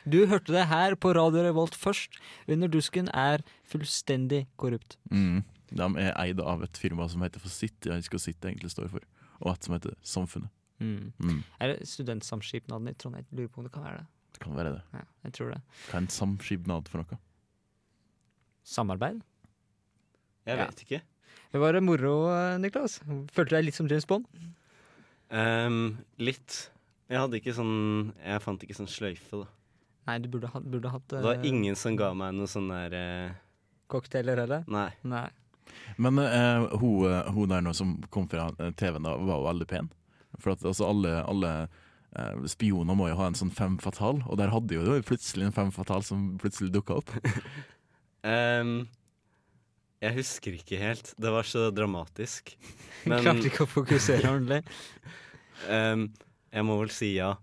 du hørte det her på Radio Revolt først. Under dusken er fullstendig korrupt. Mm. De er eid av et firma som heter For Sitt, jeg husker Sitt egentlig står for, og et som heter Samfunnet. Mm. Mm. Er det studentsamskipnaden i Trondheim? Jeg Lurer på om det kan være det. Det kan være det. Ja, jeg tror det. Hva er en samskipnad for noe? Samarbeid? Jeg Ja. vet ikke. Det var moro, Niklas. Følte deg litt som James Bond? Ehm, litt. Jeg hadde ikke sånn Jeg fant ikke sånn sløyfe, da. Nei, du burde, ha, burde hatt Det var eh, ingen som ga meg noe sånn der uh, cocktailer heller. Nei. Nei. Men uh, hun, eh, hun der nå som kom fra eh, TV-en, da, var jo veldig pen. For at altså, alle, alle eh, spioner må jo ha en sånn fem fatal, og der hadde jo det plutselig en fem fatal som plutselig dukka opp. Ehm, jeg husker ikke helt. Det var så dramatisk. Klarte ikke å fokusere ordentlig. um, jeg må vel si ja.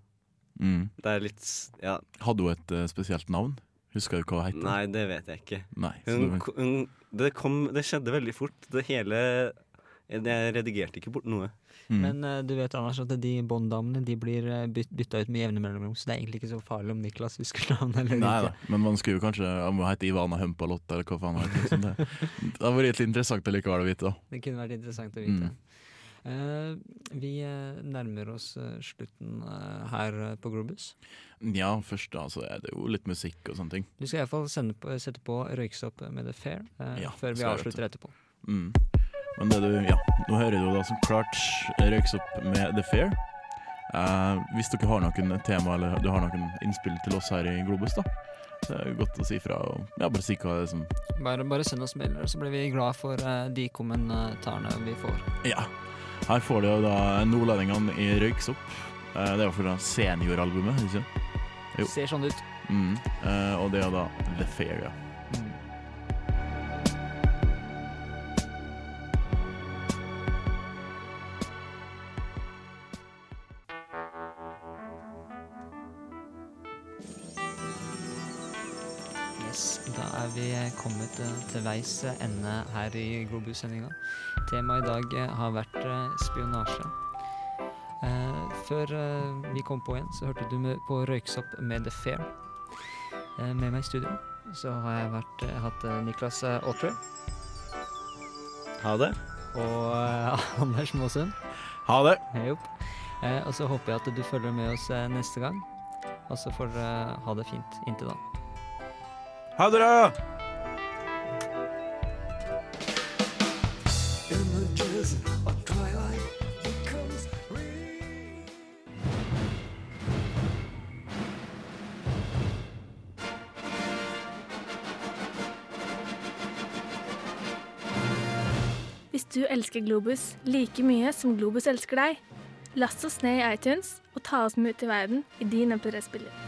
Mm. Det er litt Ja. Hadde hun et uh, spesielt navn? Husker du hva hun het? Nei, det vet jeg ikke. Nei, Hun, hun, det, kom, det skjedde veldig fort. Det hele Jeg redigerte ikke bort noe. Mm. Men uh, du vet Anders at de Bond-damene de blir uh, byt, bytta ut med jevne mellomrom, så det er egentlig ikke så farlig om Niklas husker navnet eller Nei ikke. da, men man skulle jo kanskje Om hun heter Ivana Humpalott, eller hva faen hun heter. liksom det, det hadde vært litt interessant likevel å vite. da Det kunne vært interessant å vite. Mm. Uh, vi uh, nærmer oss uh, slutten eh, her eh, på Grobus. Ja, først da så er det jo litt musikk og sånne ting. Du skal iallfall sette på Røyksopp med The Fair eh, Ja, før vi avslutter etterpå. Mm. Men det du, ja, nå hører du da som klart røyks opp med The Fair. Eh, hvis dere har noen tema eller du har noen innspill til oss her i Globus, da, så er det godt å si fra. Og, ja, bare si hva det er som Bare, bare send oss meldinger, så blir vi glad for eh, de kommentarene vi får. Ja. Her får du da nordlendingene i Røyksopp. Eh, det er jo fra senioralbumet, ikke sant? Ser sånn ut. Mm. Eh, og det er da The Fair, ja. Kommet til veis ende her i Globus-sendinga. Temaet i dag eh, har vært eh, spionasje. Eh, før vi kom på igjen, så hørte du på Røyksopp med The Fair. Eh, med meg i studio så har jeg vært, hatt Niklas Aatre. Ha det. Og Anders Måsund. Ha det. Eh, og så håper jeg at du følger med oss neste gang. Og så får dere ha det fint inntil da. Ha det, elsker Globus like mye som Globus elsker deg, Last oss ned i iTunes og ta oss med ut i verden i din MP3-spiller.